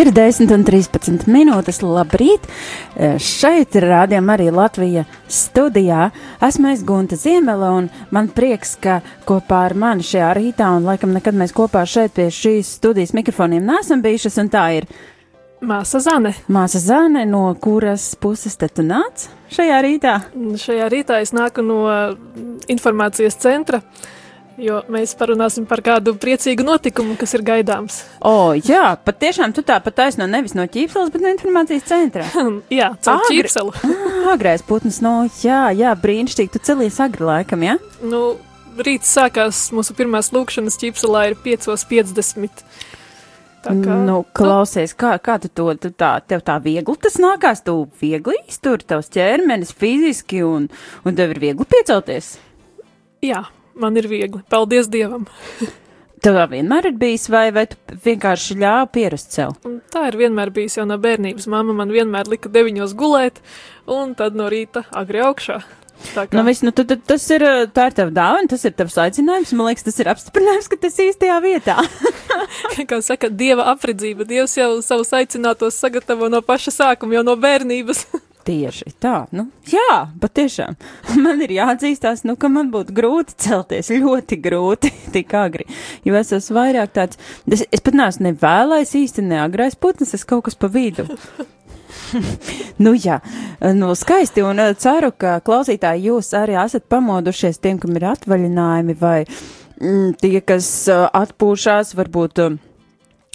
Ir 10 un 13 minūtes. Labrīt! E, Šeit ir rādījuma arī Latvija studijā. Esmu es Gunta Ziemele, un man prieks, ka kopā ar mani šajā rītā, un laikam nekad mēs kopā šeit pie šīs studijas mikrofoniem nesam bijušas, un tā ir Māsa Zane. māsa Zane, no kuras puses te tu nāc šajā rītā? Šajā rītā es nāku no informācijas centra, jo mēs parunāsim par kādu priecīgu notikumu, kas ir gaidāms. O, jā, patiešām tu tā pat taisno nevis no ķīpseles, bet no informācijas centra. Jā, caur Agri- ķīpselu. Agrais putns, no jā, jā, brīnišķīgi, tu celies agri laikam, jā? Ja? Nu, rīts sākās, mūsu pirmās lūkšanas ķīpselā ir 5.50. Tā kā, Nu, klausies, kā, kā tu to tu tā, tev tā viegli tas nākās? Tu viegli iztur tavs ķermenis fiziski un, un tev ir viegli piecelties. jā, man ir viegli. Paldies Dievam. Tev tā vienmēr ir bijis, vai, vai tu vienkārši ļāvi pierast sev? Tā ir vienmēr bijis jau no bērnības. Mama man vienmēr lika deviņos gulēt, un tad no rīta agri augšā. Kā Nu, viss, nu, tu, tu, tas ir, uh, tā ir tava dāvana, tas ir tavs aicinājums. Man liekas, tas ir apstiprinājums, ka tas īstajā vietā. kā saka, dieva apredzība. Dievs jau savus aicinātos sagatavo no paša sākuma, jau no bērnības. Tieši tā, nu, jā, patiešām. Man ir jāatzīstās, nu, ka man būtu grūti celties, ļoti grūti, tik agri. Jo es esmu vairāk tāds, es, es pat neesmu ne vēlais īsti, ne agrais putns, es kaut kas pa vidu. nu, jā, nu, skaisti, un eh, ceru, ka klausītāji jūs arī esat pamodušies tiem, kam ir atvaļinājumi, vai mm, tie, kas uh, atpūšās, varbūt. Uh,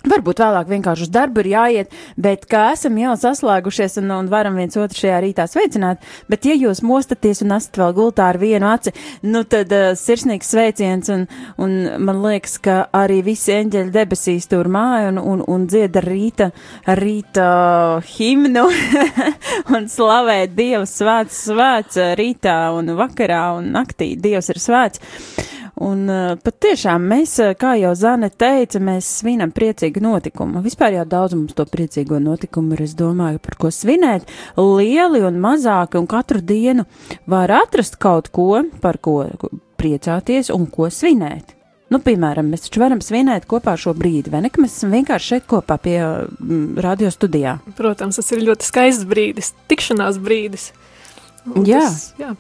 Varbūt vēlāk vienkārši uz darbu ir jāiet, bet kā esam jau saslēgušies un, un varam viens otru šajā rītā sveicināt, bet ja jūs mostaties un esat vēl gultā ar vienu aci, nu tad uh, sirsnīgs sveiciens un, un man liekas, ka arī visi eņģeļi debesīs tur māja un, un, un dzieda rīta, rīta himnu un slavē Dievu svēts, svēts rītā un vakarā un naktī Dievs ir svēts. Un uh, patiešām mēs, uh, kā jau Zane teica, mēs svinam priecīgu notikumu. Vispār jau daudz mums to priecīgo notikumu ir, es domāju, par ko svinēt. Lieli un mazāki, un katru dienu var atrast kaut ko, par ko priecāties un ko svinēt. Nu, piemēram, mēs taču varam svinēt kopā šo brīdi, vai ne? Mēs esam vienkārši šeit kopā pie mm, radio studijā. Protams, tas ir ļoti skaists brīdis, tikšanās brīdis. Un Jā. Tas, jā.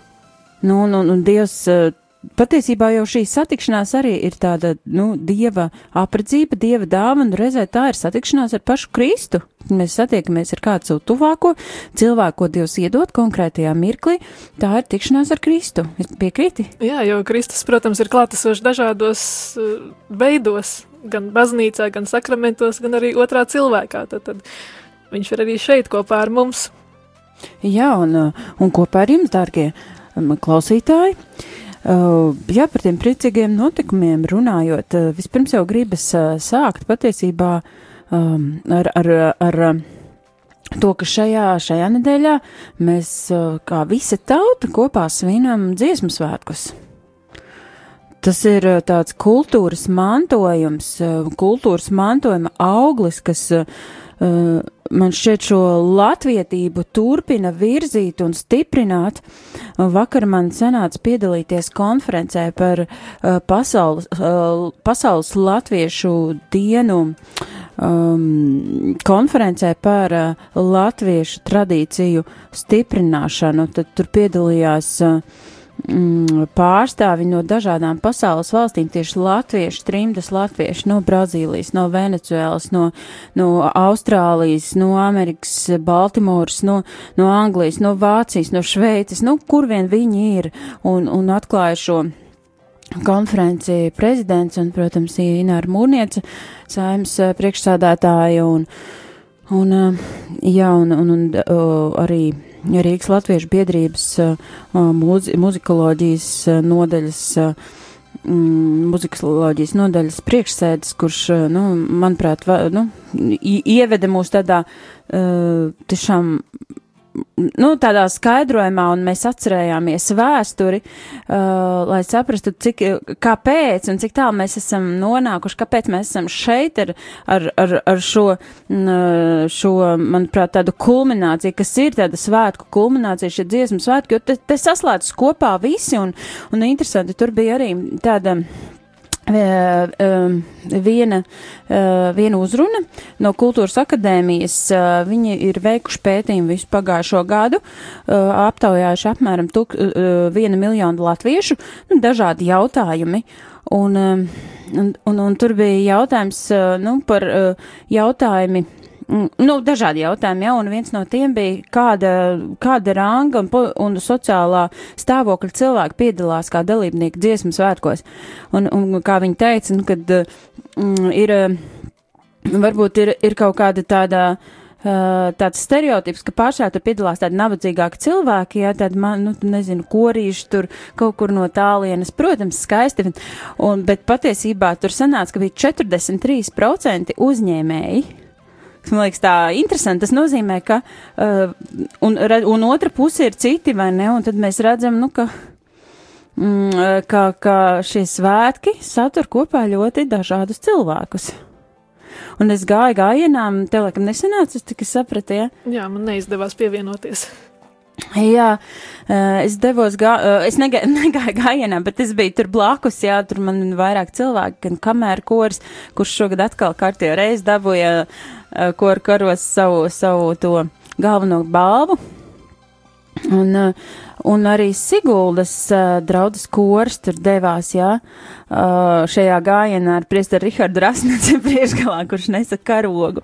Nu, un, un Dievs, eh, patiesībā jau šī satikšanās arī ir tāda, nu, Dieva apredzība, Dieva dāvana, un reizē tā ir satikšanās ar pašu Kristu. Mēs satiekamies ar kādu savu tuvāko cilvēku, ko Dievs iedod konkrētajā mirklī, tā ir tikšanās ar Kristu. Es piekrīti? jā, jo Kristus, protams, ir klātesošs dažādos uh, veidos, gan baznīcā, gan sakramentos, gan arī otrā cilvēkā. Tad, tad viņš ir arī šeit kopā ar mums. Jā, un, uh, un kopā ar jums, dārgie klausītāji. Jā, par tiem priecīgiem notikumiem runājot, vispirms jau gribas sākt patiesībā ar, ar, ar to, ka šajā, šajā nedēļā mēs kā visa tauta kopā svinam dziesmu svētkus. Tas ir tāds kultūras mantojums, kultūras mantojuma auglis, kas man šķiet šo latvietību turpina virzīt un stiprināt. Vakar man sanāca piedalīties konferencē par uh, pasaules, uh, pasaules latviešu dienu um, konferencē par uh, latviešu tradīciju stiprināšanu. Tad tur piedalījās uh, pārstāvi no dažādām pasaules valstīm, tieši latvieši, trimdas latvieši no Brazīlijas, no Venecuēlas, no, no Austrālijas, no Amerikas, Baltimoras, no, no Anglijas, no Vācijas, no Šveices, nu, kur vien viņi ir, un, un atklāja šo konferenci prezidents un, protams, Ināra Mūrnieca, saimnes eh, priekšsādātāja un, un, eh, jā, un, un, un uh, arī Rīgas Latviešu biedrības mūzi, muzikoloģijas nodaļas mm, muzikoloģijas nodaļas priekšsēdis, kurš, nu, manuprāt, va, nu, ieveda mūs tādā uh, tiešām nu, tādā skaidrojumā, un mēs atcerējāmies vēsturi, uh, lai saprastu, cik, kāpēc un cik tālu mēs esam nonākuši, kāpēc mēs esam šeit ar, ar, ar, ar šo, uh, šo, manuprāt, tādu kulmināciju, kas ir tāda svētku kulminācija, šie dziesmu svētki, jo te, te saslēdzas kopā visi, un, un interesanti, tur bija arī tāda viena, viena uzruna no Kultūras akadēmijas. Viņi ir veikuši pētījumu visu pagājušo gadu, aptaujājuši apmēram tuk, viena miljonu latviešu, nu, dažādi jautājumi. Un, un, un, un tur bija jautājums nu, par jautājumi nu, dažādi jautājumi, jā, un viens no tiem bija, kāda, kāda ranga un, un sociālā stāvokļa cilvēki piedalās kā dalībnieki dziesmu svētkos. Un, un kā viņi teica, nu, kad mm, ir, varbūt ir, ir kaut kāda tāda. Uh, tāds stereotips, ka pašā tur piedalās tādi nabadzīgāki cilvēki, jā, tādi, man, nu, nezinu, korīši tur kaut kur no tālienes, protams, skaisti, un, bet patiesībā tur sanāca, ka bija 43% uzņēmēji, Man liekas, tā interesanti. Tas nozīmē, ka uh, un, un otra puse ir citi, vai ne? Un tad mēs redzam, nu, ka, mm, ka, ka šie svētki satur kopā ļoti dažādus cilvēkus. Un es gāju gājienām, tev laikam nesenāca, cik es sapratu, ja? Jā, man neizdevās pievienoties. Jā, uh, es devos, gā, uh, es negā, negāju gājienā, bet es biju tur blakus, jā, tur man vairāk cilvēki, gan kamēr kors, kurš šogad atkal kārtībā reiz dabūja Eh, kur karos savu, savu to galveno balvu. Un, eh, un arī Siguldas uh, draudzes kors tur devās, jā, šajā gājienā ar priesteru Rihardu Rasneci priekšgalā, kurš nesa karogu.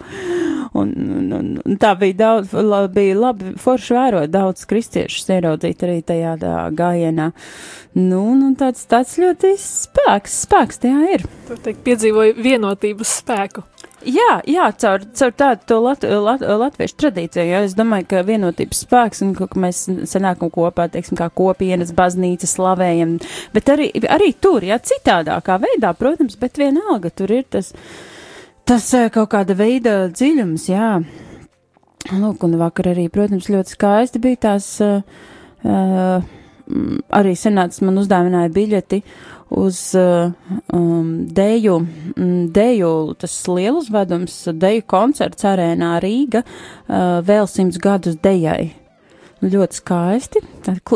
Un, un, un tā bija daudz, la, bija labi forši vērot daudz kristiešus ieraudzīt arī tajā gājienā. Nu, nu tāds, tāds ļoti spēks, spēks tajā ir. Tur teikt, piedzīvoja vienotības spēku. Jā, jā caur, caur tādu lat, lat, latviešu tradīciju, jo es domāju, ka vienotības spēks un ka mēs sanākam kopā, teiksim, kā kopienas baznīca slavējam, bet arī, arī tur, jā, citādākā veidā, protams, bet vienalga tur ir tas, tas eh, kaut kāda veida dziļums, jā. Lūk, un vakar arī, protams, ļoti skaisti bija tās, uh, uh, arī senāts man uzdāvināja biļeti uz uh, um, deju, um, deju, tas liels vedums, deju koncerts arēnā Rīga, uh, vēl simts gadus dejai. Ļoti skaisti,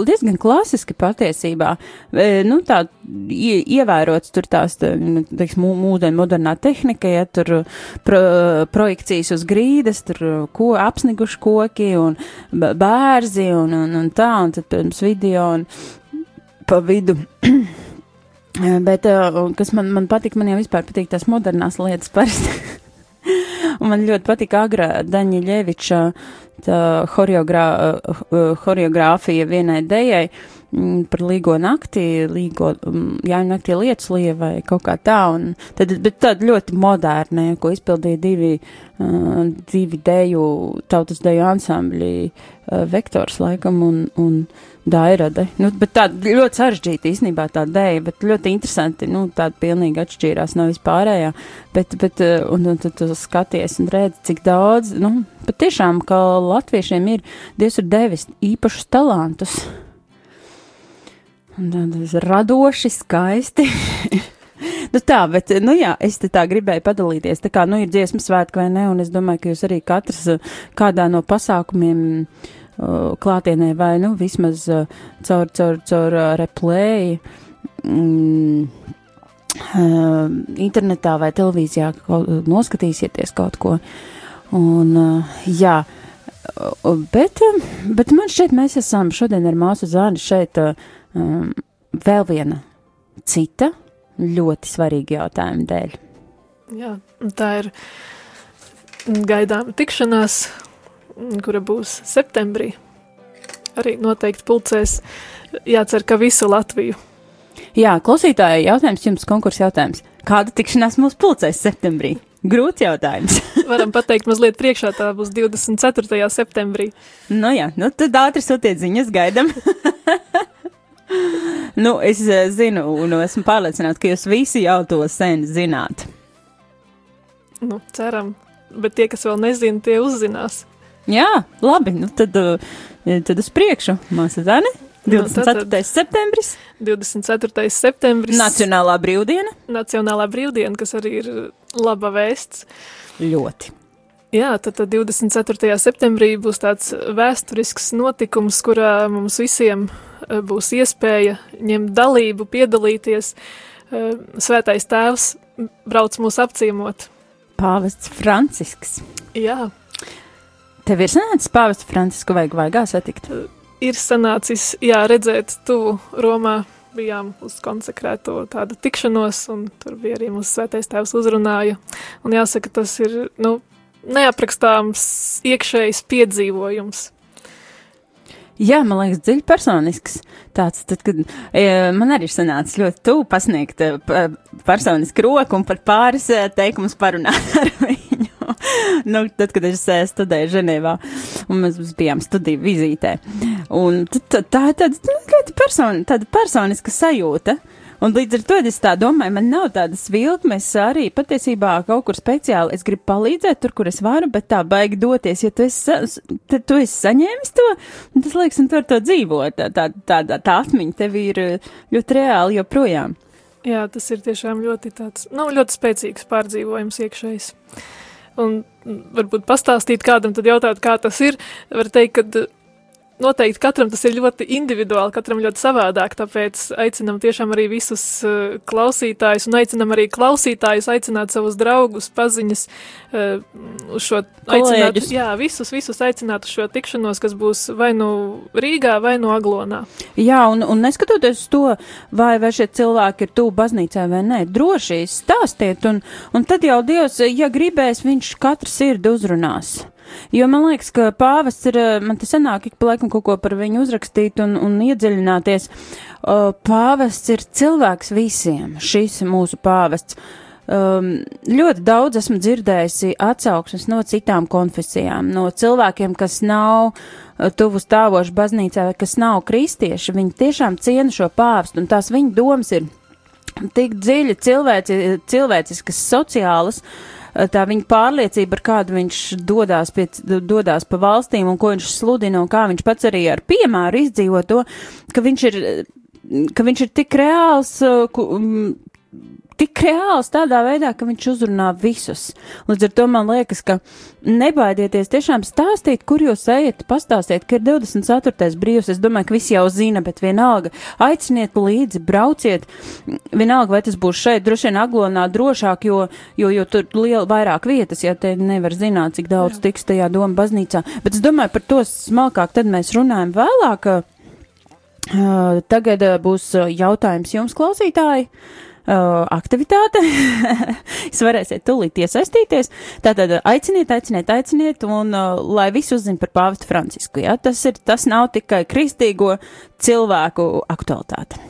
diezgan klasiski patiesībā. E, nu, tā ie, ievērots tur tās, nu, teiksim, mūdeņu modernā tehnika, ja tur pro, projekcijas uz grīdas, tur ko, apsniguši koki un bērzi un, un, un tā, un tad, pirms video un pa vidu Bet, kas man, man patīk, man jau vispār patīk tās modernās lietas parasti. Un man ļoti patīk Agra Daņiļeviča horeogrā, horeogrāfija vienai dejai par līgo nakti, līgo, jāņu naktī lietas lieva vai kaut kā tā, un tad, bet tāda ļoti modernē, ko izpildīja divi, uh, divi deju, tautas deju ansambļi, uh, vektors laikam un, un Dairade. Nu, bet tā ļoti sarežģīta īstenībā tā dēja, bet ļoti interesanti, nu, tāda pilnīgi atšķīrās no vispārējā, bet, bet, un, un tad tu skaties un redzi, cik daudz, nu, patiešām, ka latviešiem ir, Dievs ir devis īpašus talantus. Radoši, skaisti. nu tā, bet, nu jā, es te tā gribēju padalīties, tā kā, nu, ir dziesmu svētki vai ne, un es domāju, ka jūs arī katrs kādā no pasākumiem uh, Uh, klātienē vai, nu, vismaz uh, caur, caur, caur uh, replēju. Mm, internetā vai televīzijā kaut, noskatīsieties kaut ko. Un, jā, bet, bet man šķiet, mēs esam šodien ar māsu Zāni šeit um, vēl viena cita ļoti svarīga jautājuma dēļ. Jā, tā ir gaidām tikšanās kura būs septembrī. Arī noteikti pulcēs jācer, ka visu Latviju. Jā, klausītāji, jautājums jums, konkurss jautājums. Kāda tikšanās mūs pulcēs septembrī? Grūts jautājums. Varam pateikt mazliet priekšā, tā būs 24. septembrī. nu jā, nu tad ātri sūtiet ziņas, gaidam. nu, es eh, zinu, un esmu pārliecināta, ka jūs visi jau to sen zināt. Nu, ceram, bet tie, kas vēl nezina, tie uzzinās. Jā, labi, nu tad, eh, tad uz priekšu, māsa Zane. Nu, 24. tad- septembris, 24. septembris. Nacionālā brīvdiena. Nacionālā brīvdiena, kas arī ir laba vēsts. Ļoti. Jā, tad, tad 24. septembrī būs tāds vēsturisks notikums, kurā mums visiem būs iespēja ņemt dalību, piedalīties. Eh, Svētais tēvs brauc mūs apciemot. Pāvests Francisks. Jā, Tev ir sanācis pāvests Francisku vajag vaigā satikt? ir sanācis, jā, redzēt, tuvu Romā bijām uz konsekrēto tādu tikšanos, un tur bija arī mūsu svētais tēvs uzrunāja. Un jāsaka, tas ir, nu, neaprakstāms iekšējs piedzīvojums. Jā, man liekas, dziļi personisks. Tāds, tad, kad e, man arī ir sanācis ļoti tuvu pasniegt e, personisku roku un pat pāris e, teikumus parunāt ar viņu. nu, tad, kad es e, studēju Ženēvā, un mēs bijām studiju vizītē. Un tā ir tāda, nu, ļoti personi, tāda personiska sajūta. Un līdz ar to es tā domāju, man nav tādas vilkmes arī patiesībā kaut kur speciāli. Es gribu palīdzēt tur, kur es varu, bet tā baigi doties, ja tu esi, tad tu esi saņēmis to, un tas liekas, un tu ar to dzīvo. Tā, tā, tā, tā atmiņa tev ir eh, ļoti reāli joprojām. Jā, tas ir tiešām ļoti tāds, nu, ļoti spēcīgs pārdzīvojums iekšējs. Un mm, varbūt pastāstīt kādam, tad jautāt, kā tas ir. Var teikt, ka noteikti katram tas ir ļoti individuāli, katram ļoti savādāk, tāpēc aicinam tiešām arī visus uh, klausītājus un aicinam arī klausītājus aicināt savus draugus, paziņas uh, uz šo aicināt, jā, visus, visus aicināt uz šo tikšanos, kas būs vai nu Rīgā, vai nu Aglonā. Jā, un, un neskatoties to, vai, vai šie cilvēki ir tuvu baznīcai vai nē, droši stāstiet, un, un tad jau Dievs, ja gribēs, viņš katru sirdi uzrunās. Jo man liekas, ka pāvests ir, eh, man te sanāk ik pa laikam kaut ko par viņu uzrakstīt un, un iedziļināties. Uh, Pāvests ir cilvēks visiem, šis mūsu pāvests. Um, ļoti daudz esmu dzirdējusi atsauksmes no citām konfesijām, no cilvēkiem, kas nav uh, tuvu stāvoši baznīcā vai kas nav kristieši. Viņi tiešām ciena šo pāvestu, un tās viņa domas ir tik dziļi cilvēci, cilvēciskas, sociālas, eh, tā viņa pārliecība, ar kādu viņš dodās, pie, dodās pa valstīm un ko viņš sludina un kā viņš pats arī ar piemēru izdzīvo to, ka viņš ir, ka viņš ir tik reāls, eh, ku, tik reāls tādā veidā, ka viņš uzrunā visus. Līdz ar to man liekas, ka nebaidieties tiešām stāstīt, kur jūs ejat, pastāstiet, ka ir 24. brīvs. Es domāju, ka visi jau zina, bet vienalga aiciniet līdzi, brauciet. Vienalga, vai tas būs šeit, droši vien aglonā drošāk, jo, jo, jo tur liela vairāk vietas, ja te nevar zināt, cik daudz Jā. tiks tajā doma baznīcā. Bet es domāju, par to smalkāk tad mēs runājam vēlāk. Tagad būs jautājums jums, klausītāji. Uh, aktivitāte. Jūs varēsiet tūlīt iesaistīties. Tātad uh, aiciniet, aiciniet, aiciniet, un uh, lai visi uzzina par pāvestu Francisku. Ja? Tas, ir, tas nav tikai kristīgo cilvēku aktualitāte.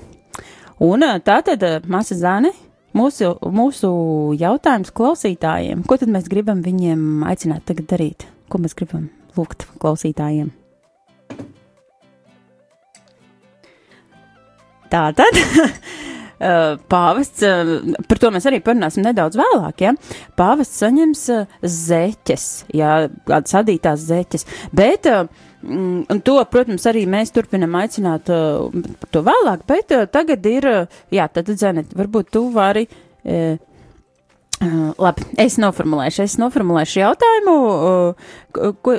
Un uh, tātad, uh, Māsa Zāne, mūsu, mūsu jautājums klausītājiem. Ko tad mēs gribam viņiem aicināt tagad darīt? Ko mēs gribam lūgt klausītājiem? Tātad. Uh, Pāvests, uh, par to mēs arī parunāsim nedaudz vēlāk, ja? Pāvests saņems uh, zeķes, jā, kādas adītās zeķes, bet, mm, un to, protams, arī mēs turpinam aicināt par to vēlāk, bet tagad ir, jā, tad, Zenet, varbūt tu vari. Labi, es noformulēšu, es noformulēšu jautājumu, ko,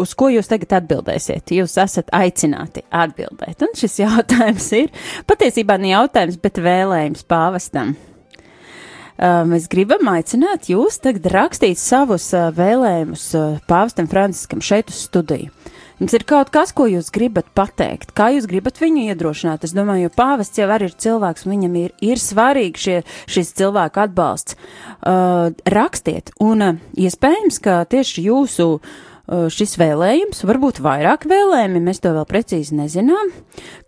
uz ko jūs tagad atbildēsiet? Jūs esat aicināti atbildēt. Un šis jautājums ir patiesībā ne jautājums, bet vēlējums pāvestam. Uh, mēs gribam aicināt jūs tagad rakstīt savus uh, vēlējumus uh, pāvestam Franciskam šeit uz studiju. Jums ir kaut kas, ko jūs gribat pateikt, kā jūs gribat viņu iedrošināt. Es domāju, jo pāvests jau arī ir cilvēks, un viņam ir, ir svarīgi šie, šis cilvēku atbalsts. Uh, rakstiet, un uh, iespējams, ka tieši jūsu uh, šis vēlējums, varbūt vairāk vēlējumi, mēs to vēl precīzi nezinām,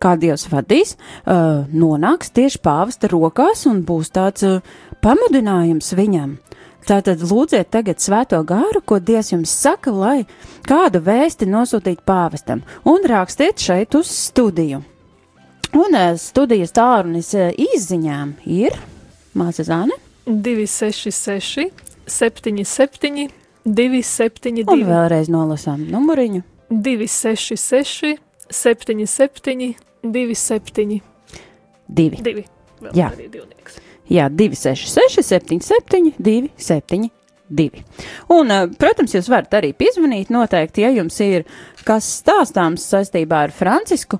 kā Dievs vadīs, uh, nonāks tieši pāvesta rokās un būs tāds uh, pamudinājums viņam. Tātad lūdziet tagad svēto gāru, ko Dievs jums saka, lai kādu vēsti nosūtītu pāvestam, un rakstiet šeit uz studiju. Un studijas tālrunis izziņām ir māca Zāne. 266, 77, 272. Un vēlreiz nolasām numuriņu. 266, 77, 27, Divi. 2. Vēl Jā. arī divnieks. Jā, 266, 77, 272. Un, eh, protams, jūs varat arī piezvanīt noteikti, ja jums ir kas stāstāms saistībā ar Francisku,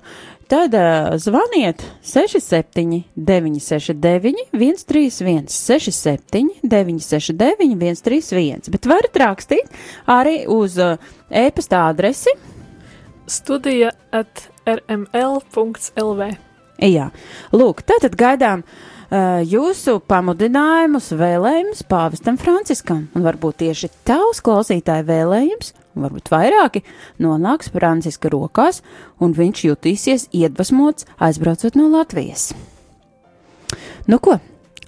tad uh, zvaniet 67, 969, 131, 67, 969, 131, bet varat rakstīt arī uz uh, e-pasta adresi. Studija at rml.lv. Jā, lūk, tātad gaidām uh, jūsu pamudinājumus, vēlējumus pāvestam Franciskam, un varbūt tieši tavs klausītāja vēlējums, un varbūt vairāki, nonāks Franciska rokās, un viņš jutīsies iedvesmots aizbraucot no Latvijas. Nu ko,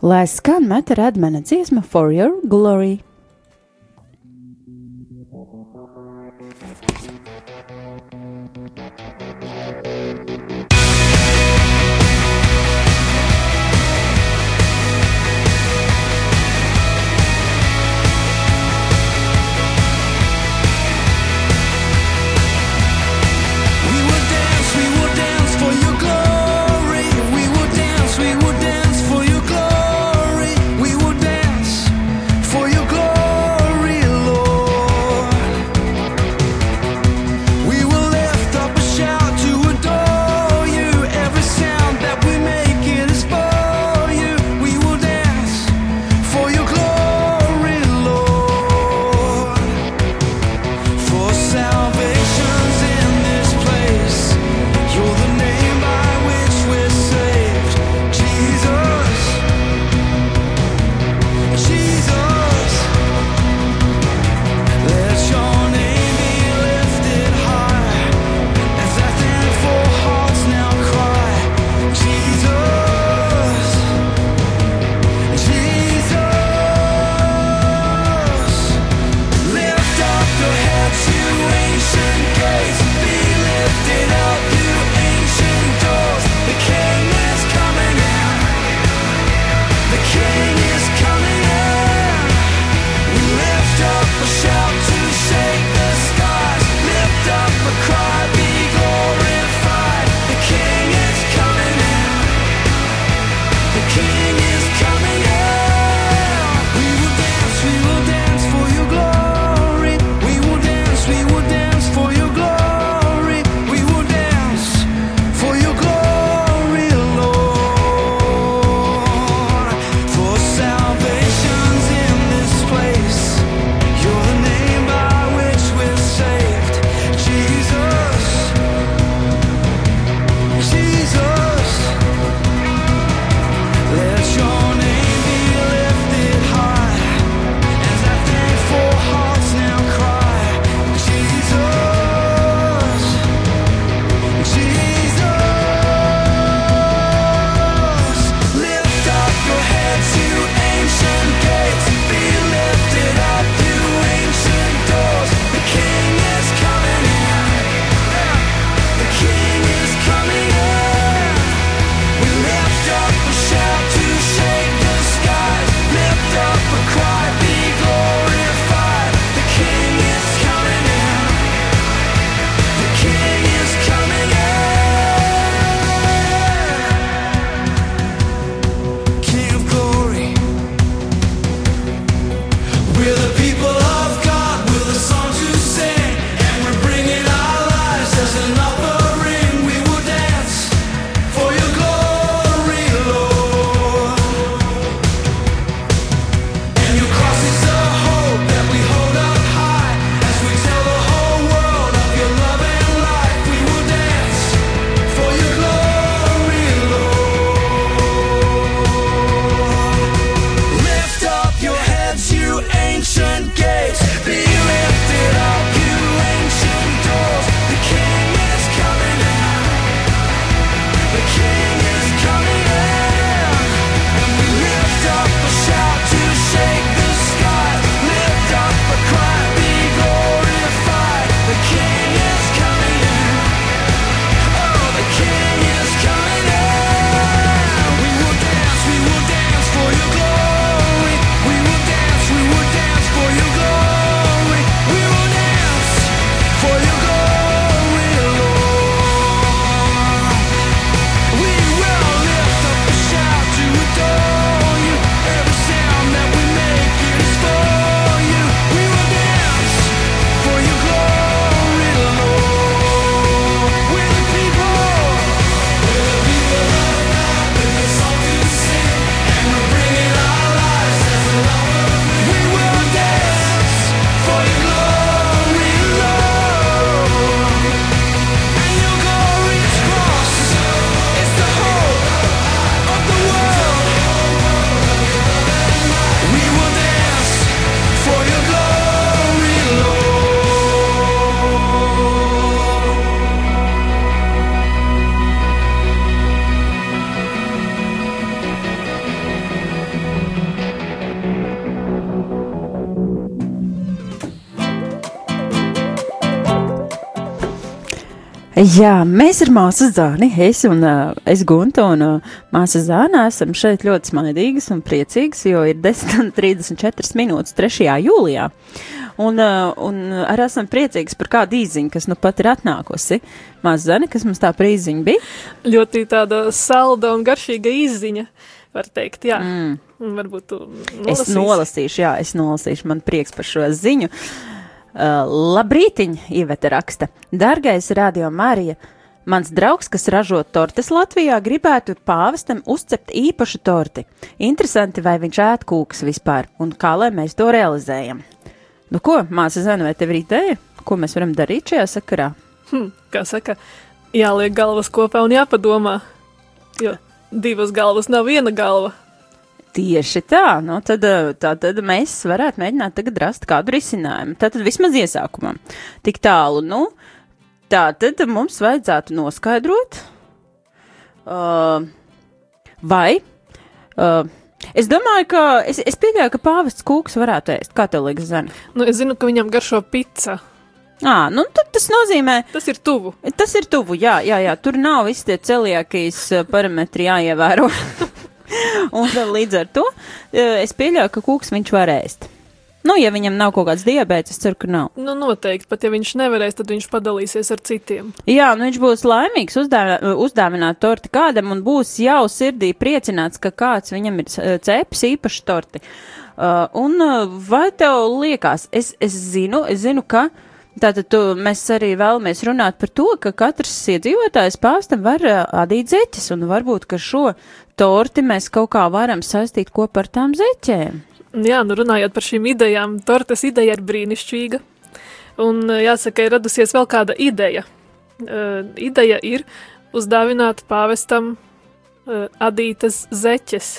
lai skan meta redmena dziesma For Your Glory. Jā, mēs ar māsu Zāni, es un uh, es Gunta un uh, māsa Zāna esam šeit ļoti smaidīgas un priecīgas, jo ir 10.34 minūtes 3. jūlijā. Un, uh, un arī esam priecīgas par kādu īziņu, kas nu pat ir atnākusi. Māsa Zāni, kas mums tā par īziņu bija? Ļoti tāda salda un garšīga izziņa, var teikt, jā. Mm. Varbūt tu Es nolasīsi. nolasīšu, jā, es nolasīšu, man prieks par šo ziņu. Uh, labrītiņ, Iveta raksta. Dargais radio Marija, mans draugs, kas ražo tortes Latvijā, gribētu pāvestam uzcept īpašu torti. Interesanti, vai viņš ēd kūkas vispār, un kā lai mēs to realizējam. Nu ko, māsa Zana, vai tev ir ideja, ko mēs varam darīt šajā sakarā? Hm, kā saka, jāliek galvas kopā un jāpadomā, jo divas galvas nav viena galva. Tieši tā, nu tad, eh, tā tad mēs varētu mēģināt tagad rast kādu risinājumu. Tātad vismaz iesākumam. Tik tālu, nu, tā tad mums vajadzētu noskaidrot, uh, vai, uh, es domāju, ka, es, es pieļauju, ka pāvests kūks varētu ēst. Kā tev liekas, Zana? Nu, es zinu, ka viņam garšo pica. Ā, nu tad tas nozīmē, Tas ir tuvu. tas ir tuvu, jā, jā, jā, tur nav visi tie celiakijas parametri jāievēro. Un līdz ar to eh, es pieļauju, ka kūks viņš var ēst. Nu, ja viņam nav kaut kāds diabetes, es ceru, ka nav. Nu, noteikti, pat ja viņš nevarēs, tad viņš padalīsies ar citiem. Jā, nu viņš būs laimīgs uzdāvināt, torti kādam un būs jau sirdī priecināts, ka kāds viņam ir eh, cepis īpaši torti. Uh, un vai tev liekas, es, es zinu, es zinu, ka tātad tu, mēs arī vēlamies runāt par to, ka katrs iedzīvotājs pāvstam var adīt zeķes un varbūt, ka šo torti mēs kaut kā varam saistīt kopā ar tām zeķēm. Jā, nu runājot par šīm idejām, tortes ideja ir brīnišķīga. Un eh, jāsaka, ir radusies vēl kāda ideja. Uh, ideja ir uzdāvināt pāvestam uh, adītas zeķes.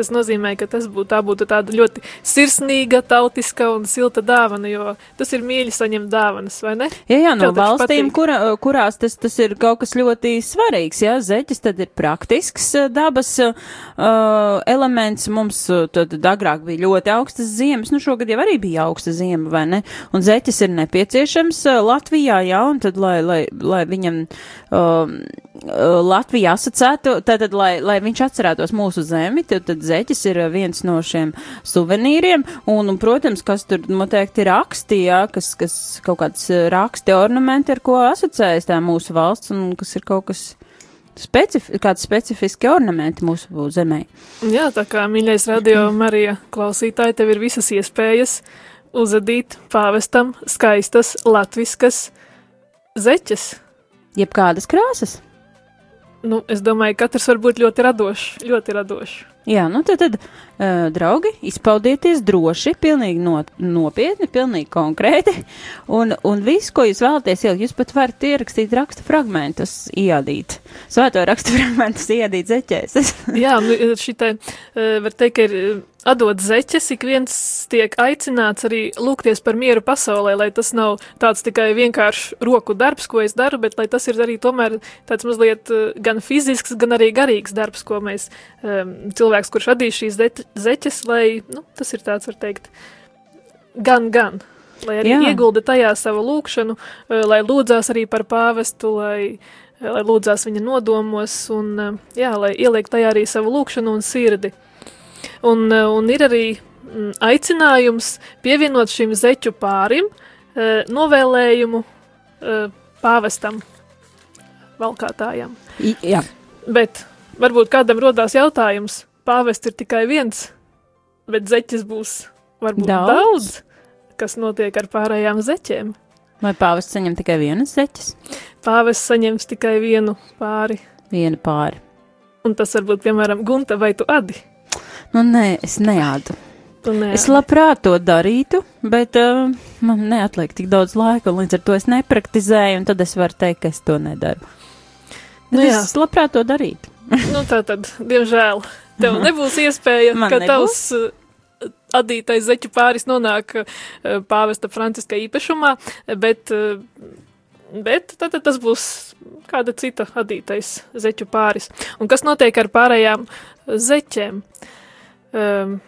Tas nozīmē, ka tas būtu, tā būtu tāda ļoti sirsnīga, tautiska un silta dāvana, jo tas ir mīļi saņemt dāvanas, vai ne? Jā, jā, no valstīm, kura, kurās tas, tas ir kaut kas ļoti svarīgs, jā, zeķis tad ir praktisks eh, dabas uh, elements, mums uh, tad agrāk bija ļoti augstas ziemas, nu šogad jau arī bija augsta ziema, vai ne, un zeķis ir nepieciešams Latvijā, jā, un tad, lai, lai, lai viņam um, Latvija asociētu, tātad, lai, lai viņš atcerētos mūsu zemi, tad, tad zeķis ir uh, viens no šiem suvenīriem, un, un protams, kas tur noteikti ir raksti, jā, kas, kas kaut kāds uh, raksti ornamenti, ar ko asociējas tā mūsu valsts, un kas ir kaut kas specif kāds specifiski ornamenti mūsu zemē. Jā, tā kā mīļais radio Marija klausītāji, tev ir visas iespējas uzadīt pāvestam skaistas latviskas zeķes. Jebkādas krāsas. Nu, es domāju, katrs var būt ļoti radošs, ļoti radošs. Jā, nu tad, tad uh, draugi, izpaudieties droši, pilnīgi no, nopietni, pilnīgi konkrēti, un, un visu, ko jūs vēlaties ielikt, jūs pat varat ierakstīt raksta fragmentus, iadīt, svēto raksta fragmentus iadīt zeķēs. Jā, nu, šitai, eh, var teikt, ka ir atdot zeķes, ik viens tiek aicināts arī lūgties par mieru pasaulē, lai tas nav tāds tikai vienkārši roku darbs, ko es daru, bet lai tas ir arī tomēr tāds mazliet eh, gan fizisks, gan arī garīgs darbs, ko mēs um, cilvēks, kurš radīs šīs zeķ- zeķes, lai, nu, tas ir tāds, var teikt, gan, gan. Lai arī Jā. Iegulda tajā savu lūgšanu, eh, lai lūdzās arī par pāvestu, lai, eh, lai lūdzās viņa nodomos un, jā, lai ieliek tajā arī savu lūgšanu un sirdi. Un, eh, un ir arī mm, aicinājums pievienot šim zeķu pārim eh, novēlējumu eh, pāvestam, valkātājam. Jā, Bet varbūt kādam rodās jautājums, pāvests ir tikai viens, bet zeķis būs varbūt Daudz? daudz, kas notiek ar pārējām zeķiem. vai pāvests saņem tikai vienas zeķes? Pāvests saņems tikai vienu pāri, Viena pāri. un tas varbūt, piemēram, Gunta vai tu adi. Nu, nē, es neādu. Es labprāt to darītu, bet uh, man neatliek tik daudz laika, un līdz ar to es nepraktizēju, un tad es varu teikt, ka es to nedaru. Nu jā. es labprāt to darītu. Nu, tā tad, diemžēl, tev nebūs iespēja, Man ka nebūs. tavs uh, adītais zeķu pāris nonāk uh, pāvesta Franciska īpašumā, bet, uh, bet tad, tas būs kāda cita adītais zeķu pāris. Un kas notiek ar pārējām zeķēm? Um,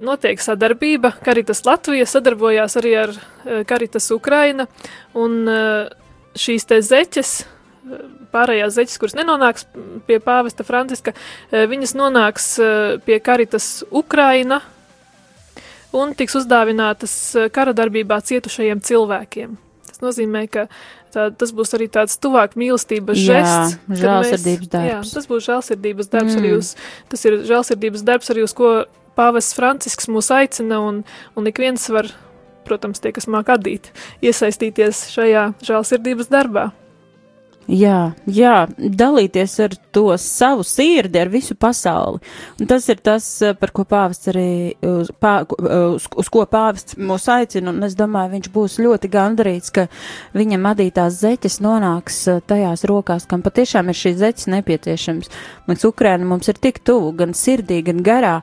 notiek sadarbība. Karitas Latvija sadarbojās arī ar uh, Karitas Ukraina, un uh, šīs te zeķes, eh, pārējās zeķes, kuras nenonāks pie pāvesta Franciska, eh, viņas nonāks eh, pie karitas Ukraina un tiks uzdāvinātas eh, kara darbībā cietušajiem cilvēkiem. Tas nozīmē, ka tā, tas būs arī tāds tuvāk mīlestības Jā, žests. žēlsirdības mēs- Jā, darbs. tas būs žēlsirdības darbs mm. arī uz, tas ir žēlsirdības darbs arī uz ko pāvests Francisks mūs aicina un, un ik viens var, protams, tie, kas māk adīt, iesaistīties šajā žēlsirdības darbā. Jā, jā, dalīties ar to savu sirdi, ar visu pasauli. Un tas ir tas, eh, par ko pāvests arī, uz, pā, uz, uz ko pāvests mūs aicina, un es domāju, viņš būs ļoti gandarīts, ka viņam adītās zeķes nonāks eh, tajās rokās, kam patiešām ir šīs zeķes nepieciešams. Mums Ukraina mums ir tik tuvu, gan sirdī, gan garā.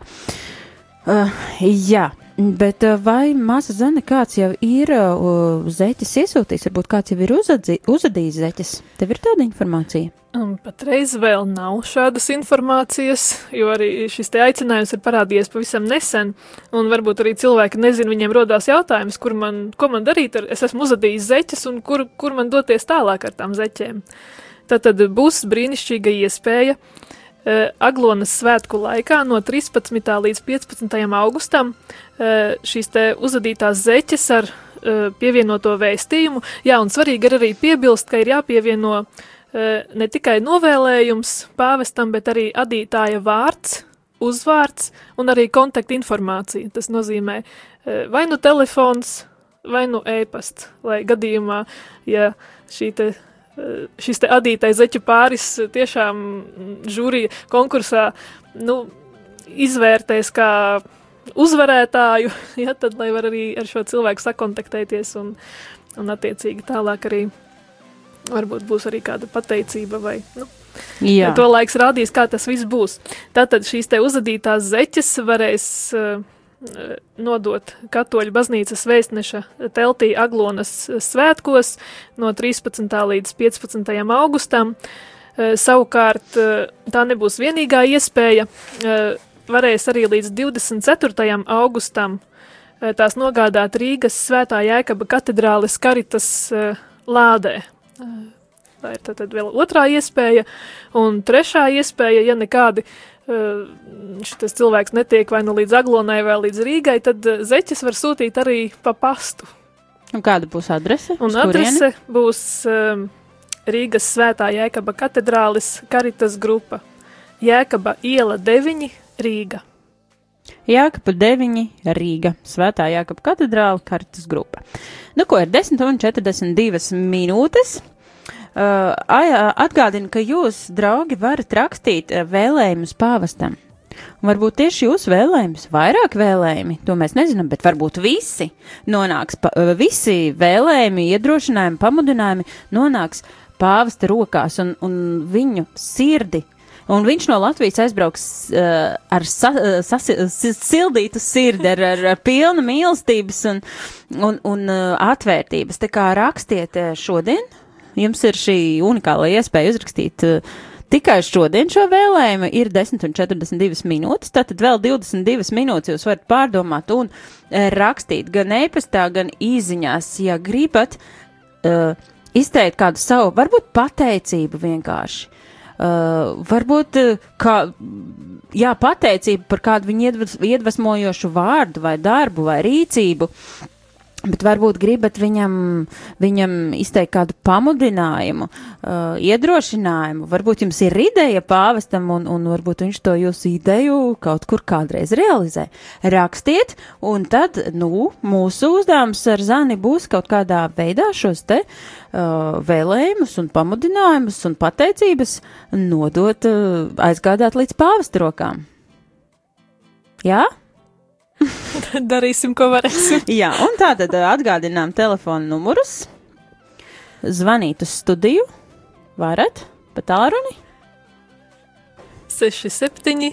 Uh, jā. Bet uh, vai māsa Zane kāds jau ir uh, zeķes iesūtījis, varbūt kāds jau ir uzadzi, uzadījis zeķes? Tev ir tāda informācija? Un patreiz vēl nav šādas informācijas, jo arī šis te aicinājums ir parādījies pavisam nesen, un varbūt arī cilvēki nezin, viņiem rodās jautājums, kur man, ko man darīt, ar, es esmu uzadījis zeķes, un kur, kur man doties tālāk ar tām zeķēm. Tātad būs brīnišķīga iespēja eh, Aglonas svētku laikā no 13. līdz 15. augustam eh, šīs te uzadītās zeķes ar eh, pievienoto vēstījumu. Jā, un svarīgi ir arī piebilst, ka ir jāpievieno eh, ne tikai novēlējums pāvestam, bet arī adītāja vārds, uzvārds un arī kontakta informācija. Tas nozīmē eh, vai nu telefons, vai nu e-pasts, lai gadījumā, ja šī te eh, šis te adītais zeķu pāris tiešām mm, žūrija konkursā, nu, izvērtēs kā uzvarētāju, ja, tad lai var arī ar šo cilvēku sakontaktēties un, un attiecīgi tālāk arī varbūt būs arī kāda pateicība vai, nu, Jā, To laiks rādīs, kā tas viss būs. Tātad šīs te uzadītās zeķes varēs uh, nodot Katoļu baznīcas vēstneša teltī Aglonas svētkos no 13. līdz 15. augustam. Uh, savukārt uh, tā nebūs vienīgā iespēja. Uh, varēs arī līdz 24. augustam tās nogādāt Rīgas svētā Jēkaba katedrāles karitas lādē. Tā ir tad vēl otrā iespēja, un trešā iespēja, ja nekādi uh, šis cilvēks netiek vai nu līdz Aglonai vai līdz Rīgai, tad zeķes var sūtīt arī pa pastu. un kāda būs adrese? Un adrese būs um, Rīgas svētā Jēkaba katedrālis Karitas grupa. Jēkaba iela 9 Rīga. Jākapa 9, Rīga, Svētā Jākapa katedrāla, kartas grupa. Nu, ko ir 10 un 42 minūtes? Uh, atgādinu, ka jūs, draugi, varat rakstīt uh, vēlējumus pāvestam. Varbūt tieši jūsu vēlējums, vairāk vēlējumi, to mēs nezinām, bet varbūt visi nonāks, pa, uh, visi vēlējumi, iedrošinājumi, pamudinājumi nonāks pāvesta rokās un, un viņu sirdi. Un viņš no Latvijas aizbrauks uh, ar sa, uh, si- sildītu sirdi, ar, ar, ar pilnu mīlestības un, un, un uh, atvērtības. Tā kā rakstiet uh, šodien, jums ir šī unikāla iespēja uzrakstīt uh, tikai šodien šo vēlējumu. Ir 10 un 42 minūtes, tātad vēl 22 minūtes jūs varat pārdomāt un uh, rakstīt gan e-pastā, gan īziņās, ja gribat uh, izteikt kādu savu, varbūt pateicību vienkārši. Uh, varbūt uh, kā, jā, pateicība par kādu viņu iedvesmojošu vārdu vai darbu vai rīcību. Bet varbūt gribat viņam, viņam izteikt kādu pamudinājumu, uh, iedrošinājumu. Varbūt jums ir ideja pāvestam, un, un varbūt viņš to jūsu ideju kaut kur kādreiz realizē. Rakstiet, un tad, nu, mūsu uzdevums ar Zani būs kaut kādā veidā šos te uh, vēlējumus un pamudinājumus un pateicības nodot, uh, aizgādāt līdz pāvesta rokām. Jā? Darīsim, ko varēsim. Jā, un tā tad ā, atgādinām telefonu numurus. Zvanīt uz studiju. Varat pa tālruni? 67,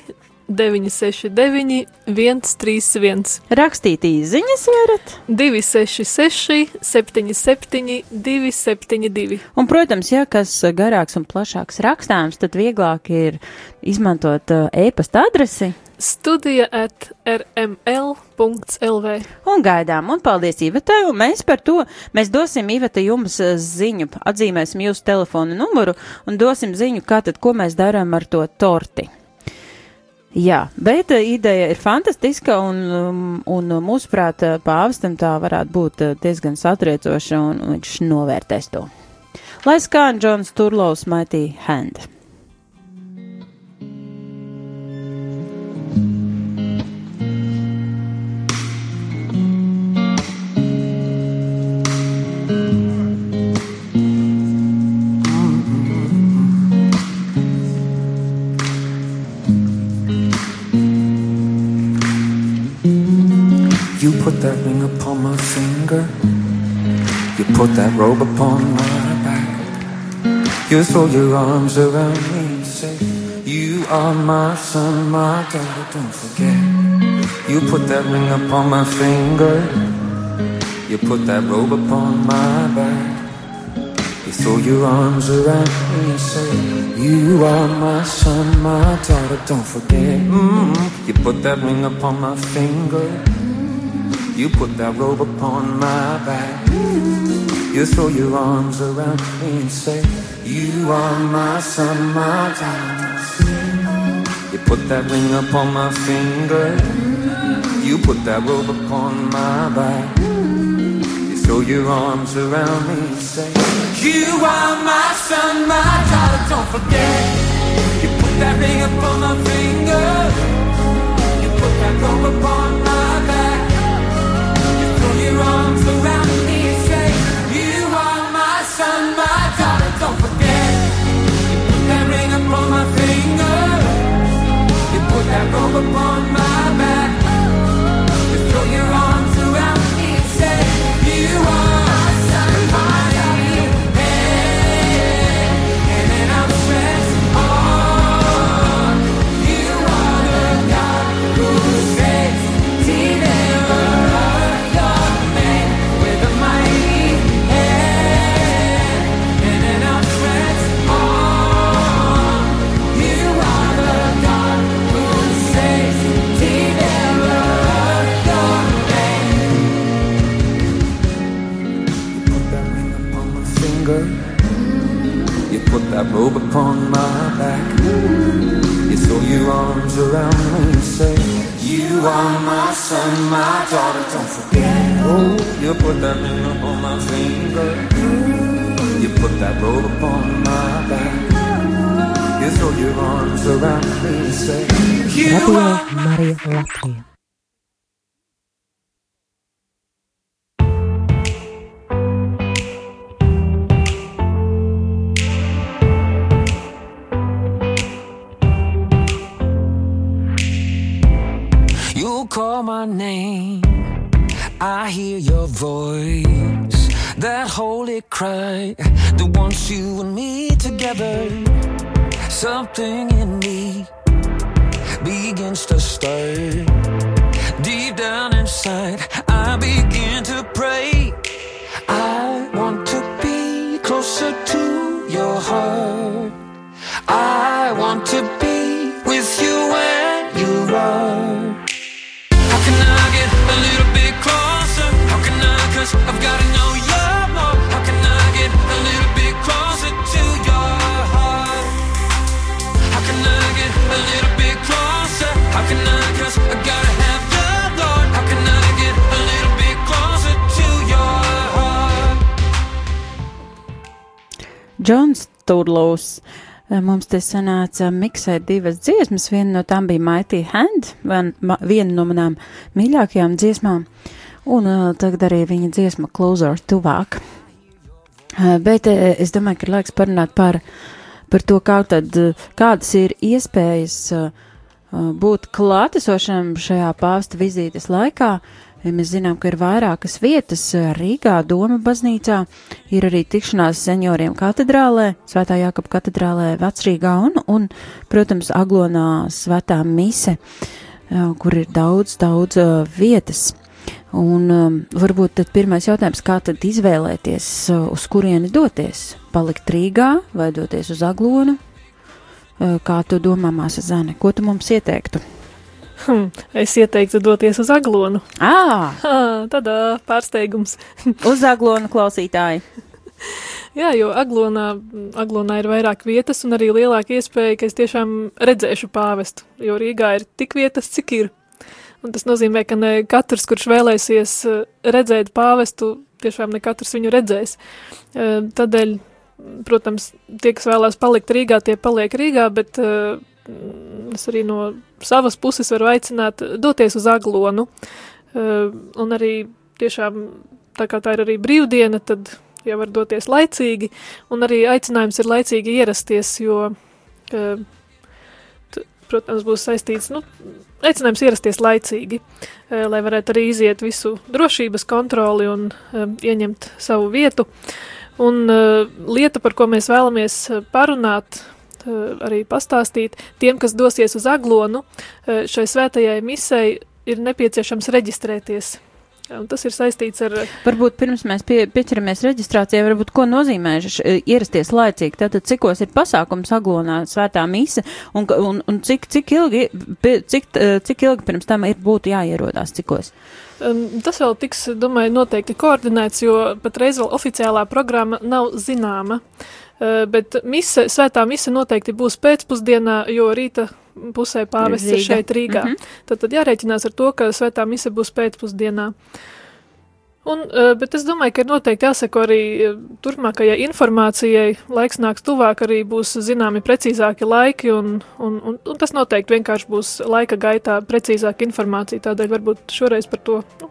969, 131, Rakstīt īsiņas varat. 266, 77, 272. Un, protams, ja kas garāks un plašāks rakstāms, tad vieglāk ir izmantot ā, e-pasta adresi studija at rml.lv. Un gaidām, un paldies Ivetai, un mēs par to, mēs dosim Iveta jums eh, ziņu, atzīmēsim jūsu telefonu numuru un dosim ziņu, kā tad, ko mēs darām ar to torti. Jā, bet eh, ideja ir fantastiska, un, um, un mūsuprāt, uh, pāvestam tā varētu būt diezgan satriecoša, un viņš novērtēs to. Lai skan Džons Turlovs Mighty Hand. Put that ring upon my finger. You put that robe upon my back. You throw your arms around me and say, You are my son, my daughter, don't forget. You put that ring upon my finger. You put that robe upon my back. You throw your arms around me and say, You are my son, my daughter, don't forget. mm You put that ring upon my finger. You put that robe upon my back. You throw your arms around me and say, You are my son, my daughter. You put that ring upon my finger. You put that robe upon my back. You throw your arms around me and say, You are my son, my daughter, don't forget. You put that ring upon my finger. You put that robe upon my upon heart. I want to be with you when you are. How can I get a little bit closer? How can I? Cause I've gotta know you more. How can I get a little bit closer to your heart? How can I get a little bit closer? How can I? Cause I gotta have the Lord. How can I get a little bit closer to your heart? Džons Turlovs. Eh, Mums te sanāca miksēt divas dziesmas. Viena no tām bija Mighty Hand, viena no manām mīļākajām dziesmām, un uh, tagad arī viņa dziesma Closer tuvāk. Uh, bet uh, es domāju, ka ir laiks parunāt par, par to, kā tad, uh, kādas ir iespējas uh, uh, būt klātesošam šajā pāvesta vizītes laikā. Ja Mēs zinām, ka ir vairākas vietas uh, Rīgā, Doma baznīcā, ir arī tikšanās senioriem katedrālē, Svētā Jākapa katedrālē Vecrīgā un, un, protams, Aglonā Svētā Mise, uh, kur ir daudz, daudz uh, vietas. Un varbūt tad pirmais jautājums, kā tad izvēlēties, uz kurieni doties? Palikt Rīgā vai doties uz Aglonu? Kā tu domā, māsa Zane, ko tu mums ieteiktu? Hm, es ieteiktu doties uz Aglonu. Ah, tādā pārsteigums. uz aglonu klausītāji. Jā, jo Aglonā, Aglonā ir vairāk vietas un arī lielāka iespēja, ka es tiešām redzēšu pāvestu, jo Rīgā ir tik vietas, cik ir. Un tas nozīmē, ka ne katrs, kurš vēlēsies redzēt pāvestu, tiešām ne katrs viņu redzēs. Tādēļ, protams, tie, kas vēlās palikt Rīgā, tie paliek Rīgā, bet eh, es arī no savas puses varu aicināt doties uz Aglonu. Eh, Un arī tiešām, tā kā tā ir arī brīvdiena, tad jau var doties laicīgi, un arī aicinājums ir laicīgi ierasties, jo, eh, protams, būs saistīts, nu, aicinājums ierasties laicīgi, eh, lai varētu arī iziet visu drošības kontroli un ieņemt savu vietu. Un lieta, par ko mēs vēlamies parunāt, eh, arī pastāstīt, tiem, kas dosies uz Aglonu, eh, šai svētajai misei ir nepieciešams reģistrēties. Un tas ir saistīts ar Varbūt pirms mēs pie, pieķeramies reģistrācijai, varbūt ko nozīmē š, ierasties laicīgi. Tātad, cikos ir pasākums Aglonā svētā mise un, un, un cik, cik, ilgi, cik, eh, cik ilgi pirms tam ir būtu jāierodās cikos? Um, tas vēl tiks, domāju, noteikti koordinēts, jo patreiz vēl oficiālā programma nav zināma. Uh, bet mise, svētā mise noteikti būs pēcpusdienā, jo rīta pusē pāvests ir šeit Rīgā. Mm. -hmm. Tad, tad jārēķinās ar to, ka svētā mise būs pēcpusdienā. Un, uh, bet es domāju, ka ir noteikti jāseko arī uh, turpmākajai informācijai. Laiks nāks tuvāk, arī būs zināmi precīzāki laiki, un, un, un, un tas noteikti vienkārši būs laika gaitā precīzāka informācija. Tādēļ varbūt šoreiz par to nu,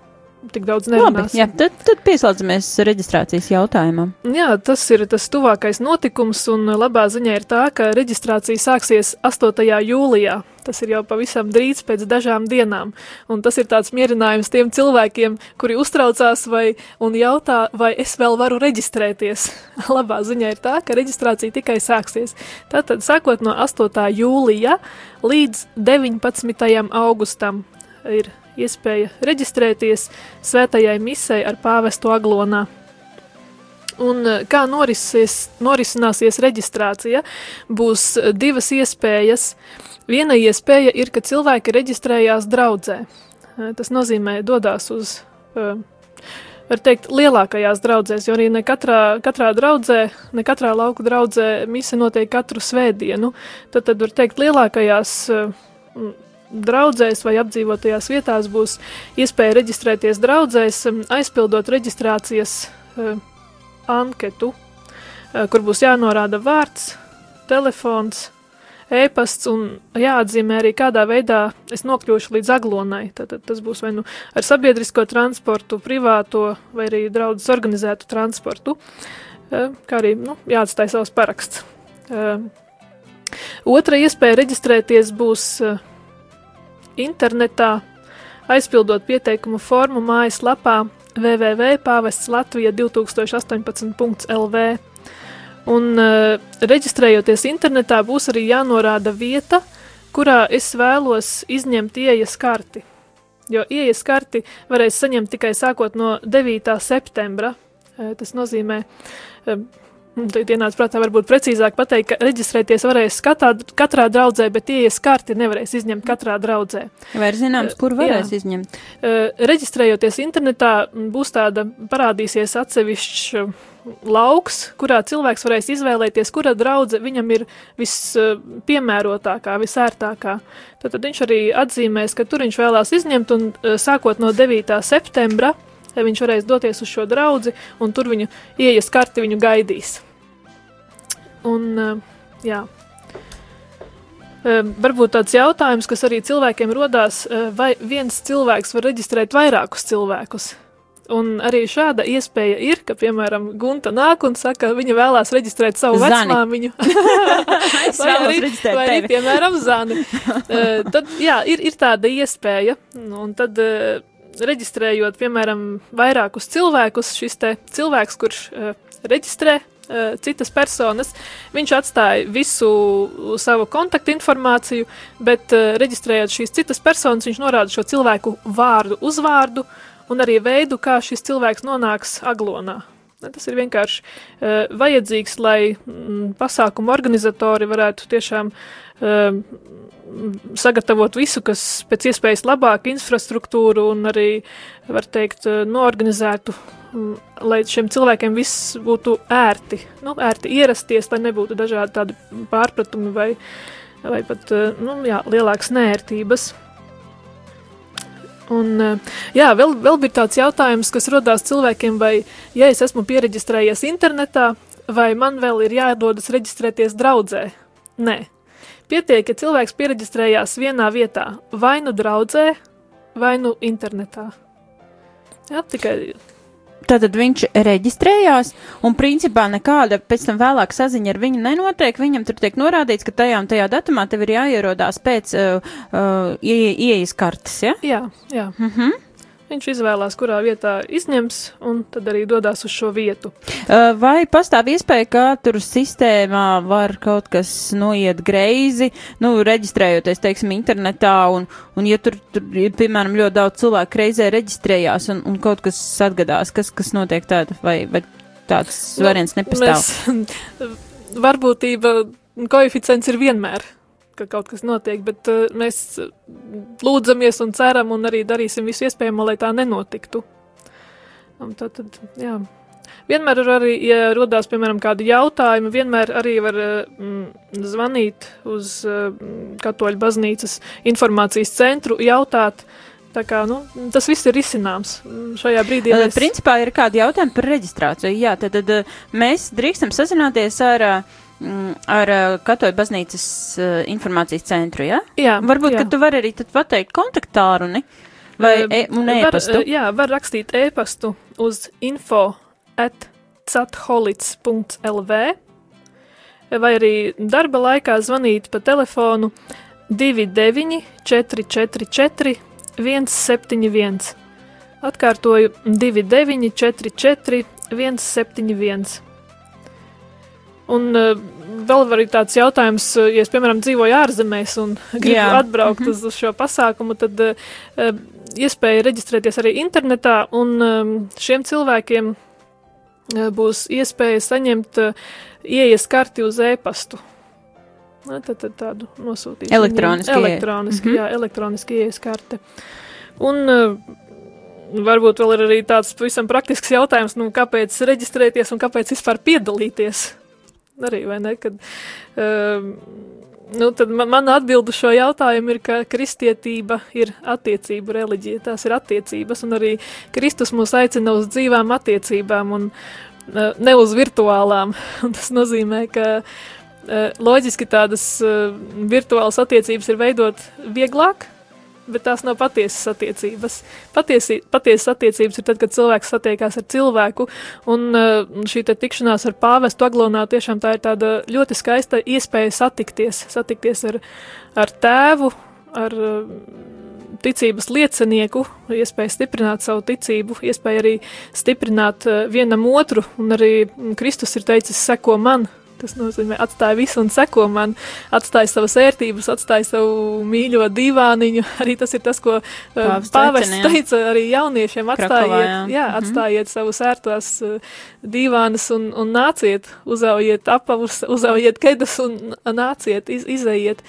tik daudz Labi, nerunāsim. jā, tad, tad pieslēdzamies reģistrācijas jautājumam. Jā, tas ir tas tuvākais notikums, un labā ziņa ir tā, ka reģistrācija sāksies 8. jūlijā. Tas ir jau pavisam drīz pēc dažām dienām, un tas ir tāds mierinājums tiem cilvēkiem, kuri uztraucās vai, un jautā, vai es vēl varu reģistrēties. Labā ziņa ir tā, ka reģistrācija tikai sāksies. Tātad sākot no 8. jūlija līdz 19. augustam ir iespēja reģistrēties svētajai misei ar pāvestu aglonā. Un eh, kā norisināsies reģistrācija, būs eh, divas iespējas. Viena iespēja ir, ka cilvēki reģistrējās draudzē. Eh, Tas nozīmē, dodas uz, var teikt, lielākajās draudzēs, jo arī ne katrā, katrā draudzē, ne katrā lauku draudzē mise notiek katru svētdienu. Tad, tad var teikt, lielākajās draudzēs vai apdzīvotajās vietās būs iespēja reģistrēties draudzēs, em, aizpildot reģistrācijas eh, anketu, eh, kur būs jānorāda vārds, telefons, e-pasts un jāatzīmē arī kādā veidā es nokļūšu līdz aglonai. Tad tas būs vai nu ar sabiedrisko transportu, privāto vai arī draudzes organizētu transportu, eh, kā arī nu, jāatstāj savs paraksts. Eh, Otra iespēja reģistrēties būs eh, internetā, aizpildot pieteikumu formu mājaslapā www.pāvests Latvija 2018.lv. Un uh, reģistrējoties internetā, būs arī jānorāda vieta, kurā es vēlos izņemt ieejas karti. Jo ieejas karti varēs saņemt tikai sākot no 9. septembra. Eh, Tas nozīmē, eh, Tad ienāca prātā varbūt precīzāk pateikt, ka reģistrēties varēs katā, katrā draudzē, bet ieejas karti nevarēs izņemt katrā draudzē. Vai ir zināms, kur Jā. varēs izņemt? Uh, Reģistrējoties internetā, būs tāda parādīsies atsevišķs lauks, kurā cilvēks varēs izvēlēties, kura draudze viņam ir vispiemērotākā, visērtākā. Tad, tad viņš arī atzīmēs, ka tur viņš vēlās izņemt, un sākot no 9. septembra eh, viņš varēs doties uz šo draudzi, un tur viņu ieejas karti viņu gaidīs. Un, uh, jā. Um, Varbūt tāds jautājums, kas arī cilvēkiem rodās, uh, vai viens cilvēks var reģistrēt vairākus cilvēkus. Un arī šāda iespēja ir, ka, piemēram, Gunta nāk un saka, viņa vēlās reģistrēt savu Zani. vecmāmiņu. Vai arī, vai arī piemēram, Zani. Uh, tad, jā, ir, ir tāda iespēja, un tad uh, reģistrējot, piemēram, vairākus cilvēkus, šis cilvēks, kurš uh, reģistrē uh, citas personas, viņš atstāja visu savu kontaktinformāciju, bet uh, reģistrējot šīs citas personas, viņš norāda šo cilvēku vārdu, uzvārdu un arī veidu, kā šis cilvēks nonāks aglonā. Tas ir vienkārši uh, vajadzīgs, lai mm, pasākumu organizatori varētu tiešām uh, sagatavot visu, kas pēc iespējas labāk infrastruktūru un arī, var teikt, noorganizētu, mm, lai šiem cilvēkiem viss būtu ērti, nu, ērti ierasties, lai nebūtu dažādi tādi pārpratumi vai, vai pat, nu, jā, lielākas nērtības. Un, jā, vēl, vēl bija tāds jautājums, kas rodās cilvēkiem, vai, ja es esmu pieregistrējies internetā, vai man vēl ir jādodas reģistrēties draudzē? Nē. Pietiek, ka cilvēks pieregistrējās vienā vietā, vai nu draudzē, vai nu internetā. Jā, tikai Tātad viņš reģistrējās, un principā nekāda pēc tam vēlāk saziņa ar viņu nenotiek. Viņam tur tiek norādīts, ka tajā un tajā datumā tev ir jāierodās pēc uh, uh, ieejas kartes, ja? Jā, jā. Mhm. Uh -huh. Viņš izvēlās, kurā vietā izņems, un tad arī dodas uz šo vietu. Vai pastāv iespēja, ka tur sistēmā var kaut kas noiet greizi, nu, reģistrējoties, teiksim, internetā, un, un ja tur, tur piemēram, ļoti daudz cilvēku reizē reģistrējās, un, un kaut kas atgadās, kas, kas notiek tāda, vai, vai tāds nu, variants nepastāv? Mēs, varbūtība koeficients ir vienmēr ka kaut kas notiek, bet uh, mēs lūdzamies un ceram un arī darīsim visu iespējamo, lai tā nenotiktu. Un tad, tad, jā. Vienmēr ir arī, ja rodās, piemēram, kādi jautājumi, vienmēr arī var mm, zvanīt uz mm, Katoļu baznīcas informācijas centru, jautāt, Tā kā, nu, tas viss ir izcināms šajā brīdī. Mēs... Principā ir kādi jautājumi par reģistrāciju. Jā, tad, tad mēs drīkstam sazināties ar uh, ar uh, Katoļu baznīcas uh, informācijas centru, ja? Jā. Varbūt, jā. ka tu vari arī tad pateikt kontaktāru, ne? Vai uh, e un e-pastu? Var, jā, var rakstīt e-pastu uz info at catholits.lv vai arī darba laikā zvanīt pa telefonu 29 444 171. Atkārtoju 29 44 171. Un uh, vēl arī tāds jautājums, uh, ja es, piemēram, dzīvoju ārzemēs un gribu Jā. atbraukt mm -hmm. uz, šo pasākumu, tad uh, iespēja reģistrēties arī internetā, un um, šiem cilvēkiem uh, būs iespēja saņemt uh, ieejas karti uz e-pastu. Tad, tad tādu nosūtīt. Elektroniski. Elektroniski, mm -hmm. jā, elektroniski ieejas karte. Un uh, varbūt vēl ir arī tāds pavisam praktisks jautājums, nu, kāpēc reģistrēties un kāpēc vispār piedalīties arī, vai ne? Kad, uh, nu, tad man, mana atbildu šo jautājumu ir, ka kristietība ir attiecību reliģija, tās ir attiecības, un arī Kristus mūs aicina uz dzīvām attiecībām un uh, ne uz virtuālām. Un tas nozīmē, ka uh, loģiski tādas uh, virtuālas attiecības ir veidot vieglāk, bet tās nav patiesas attiecības. Patiesi, patiesas attiecības ir tad, kad cilvēks satiekās ar cilvēku, un uh, šī tikšanās ar pāvestu aglonā tiešām tā ir tāda ļoti skaista iespēja satikties, satikties ar, ar tēvu, ar uh, ticības liecinieku, iespēja stiprināt savu ticību, iespēja arī stiprināt uh, vienam otru, un arī Kristus ir teicis, seko man, Tas nozīmē, atstāja visu un seko man, atstāja savas ērtības, atstāja savu mīļo divāniņu. Arī tas ir tas, ko uh, pāvests teica arī jauniešiem. Atstājiet, Krakovā, jā. Jā, mhm. atstājiet mm -hmm. savus ērtās uh, divānas un, un nāciet, uzaujiet apavus, uzaujiet kedas un nāciet, iz, izējiet.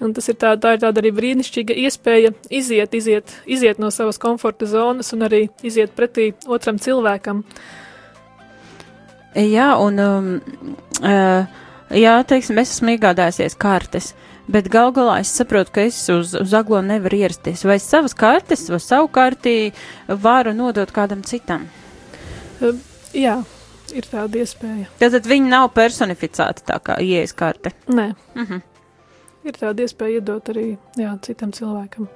Un tas ir tā, tā ir tāda arī brīnišķīga iespēja iziet, iziet, iziet no savas komforta zonas un arī iziet pretī otram cilvēkam. Jā, un um, jā, teiksim, es esmu iegādājusies kartes. Bet gal galā es saprotu, ka es uz, uz aglo nevaru ierasties. Vai savas kartes vai savu karti varu nodot kādam citam? Uh, jā, ir tāda iespēja. Tātad viņi nav personificēti tā kā ieejas karte? Nē. Uh mhm. -huh. Ir tāda iespēja iedot arī jā, citam cilvēkam.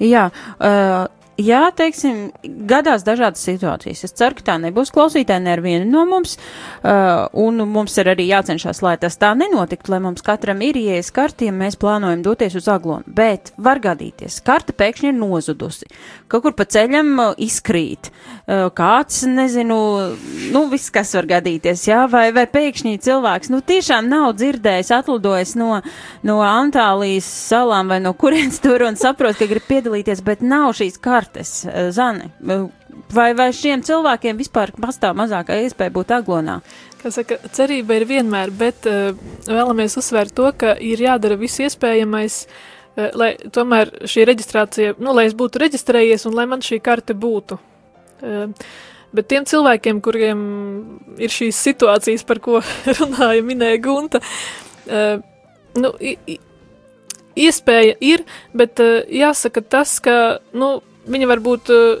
Jā, uh, Jā, teiksim, gadās dažādas situācijas. Es ceru, ka tā nebūs klausītāji neviena no mums, uh, un mums ir arī jācenšas, lai tas tā nenotiktu, lai mums katram ir ieejas karti, ja mēs plānojam doties uz aglonu. Bet var gadīties, karta pēkšņi ir nozudusi, kaut kur pa ceļam uh, izkrīt, uh, kāds, nezinu, nu, viss, kas var gadīties, jā, vai, vai pēkšņi cilvēks, nu, tiešām nav dzirdējis, atlidojis no, no Antālijas salām vai no kurienes tur un saprot, ka grib piedalīties, bet nav šīs kartas kartes, eh, Zani, vai, vai šiem cilvēkiem vispār pastāv mazākā iespēja būt aglonā? Kā saka, cerība ir vienmēr, bet uh, vēlamies uzsvērt to, ka ir jādara viss iespējamais, uh, lai tomēr šī reģistrācija, nu, lai es būtu reģistrējies un lai man šī karte būtu. Uh, Bet tiem cilvēkiem, kuriem ir šīs situācijas, par ko runāja, minēja Gunta, uh, nu, iespēja ir, bet uh, jāsaka tas, ka nu, viņa var būt uh,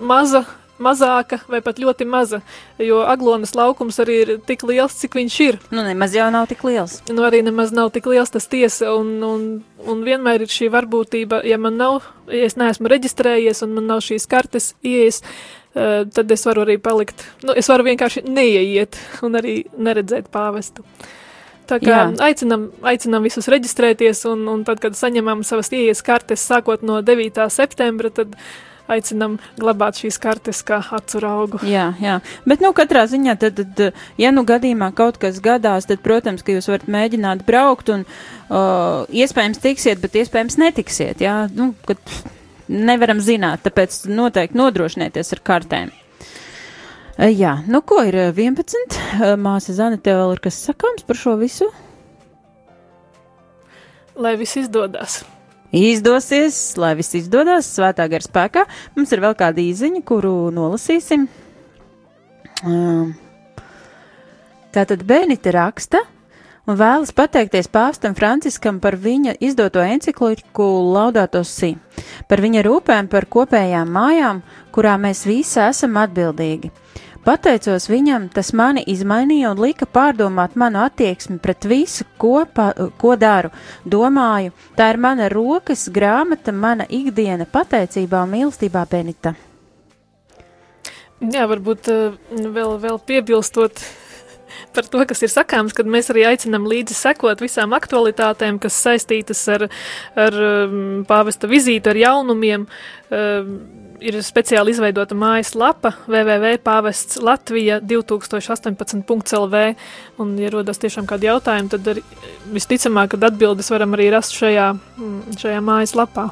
maza, mazāka vai pat ļoti maza, jo aglonas laukums arī ir tik liels, cik viņš ir. Nu, nemaz jau nav tik liels. Nu, arī nemaz nav tik liels tas tiesa, un, un, un vienmēr ir šī varbūtība, ja man nav, ja es neesmu reģistrējies un man nav šīs kartes ieejas, Uh, tad es varu arī palikt, nu, es varu vienkārši neieiet un arī neredzēt pāvestu. Tā kā Jā. aicinam, aicinam visus reģistrēties, un, un tad, kad saņemam savas ieejas kartes sākot no 9. septembra, tad aicinam glabāt šīs kartes kā acu augu. Jā, jā. Bet, nu, katrā ziņā, tad, tad, ja nu gadījumā kaut kas gadās, tad, protams, ka jūs varat mēģināt braukt un uh, iespējams tiksiet, bet iespējams netiksiet, jā, nu, kad nevaram zināt, tāpēc noteikti nodrošinieties ar kartēm. Jā, nu ko ir 11? Māsa Zana, tev vēl ir kas sakāms par šo visu? Lai viss izdodas. Izdosies, lai viss izdodas, svētā gara spēkā. Mums ir vēl kāda īziņa, kuru nolasīsim. Tātad Benita raksta, un vēlas pateikties pāstam Franciskam par viņa izdoto encikliku Laudāto Si, par viņa rūpēm par kopējām mājām, kurā mēs visi esam atbildīgi. Pateicos viņam, tas mani izmainīja un lika pārdomāt manu attieksmi pret visu, ko, pa, ko daru. Domāju, tā ir mana rokas grāmata, mana ikdiena pateicībā un mīlestībā Benita. Jā, varbūt uh, vēl, vēl piebilstot par to, kas ir sakāms, kad mēs arī aicinām līdzi sekot visām aktualitātēm, kas saistītas ar, ar um, pāvesta vizīti, ar jaunumiem. Um, ir speciāli izveidota mājaslapa www.pāvests Latvija 2018.lv, un, ja rodas tiešām kādi jautājumi, tad arī visticamāk, kad atbildes varam arī rast šajā, mm, šajā mājaslapā.